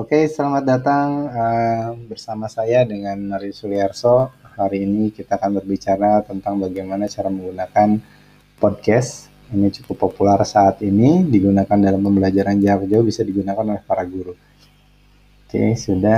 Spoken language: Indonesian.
Oke, selamat datang uh, bersama saya dengan Mari Suliarso. Hari ini kita akan berbicara tentang bagaimana cara menggunakan podcast. Ini cukup populer saat ini, digunakan dalam pembelajaran jarak jauh, bisa digunakan oleh para guru. Oke, sudah.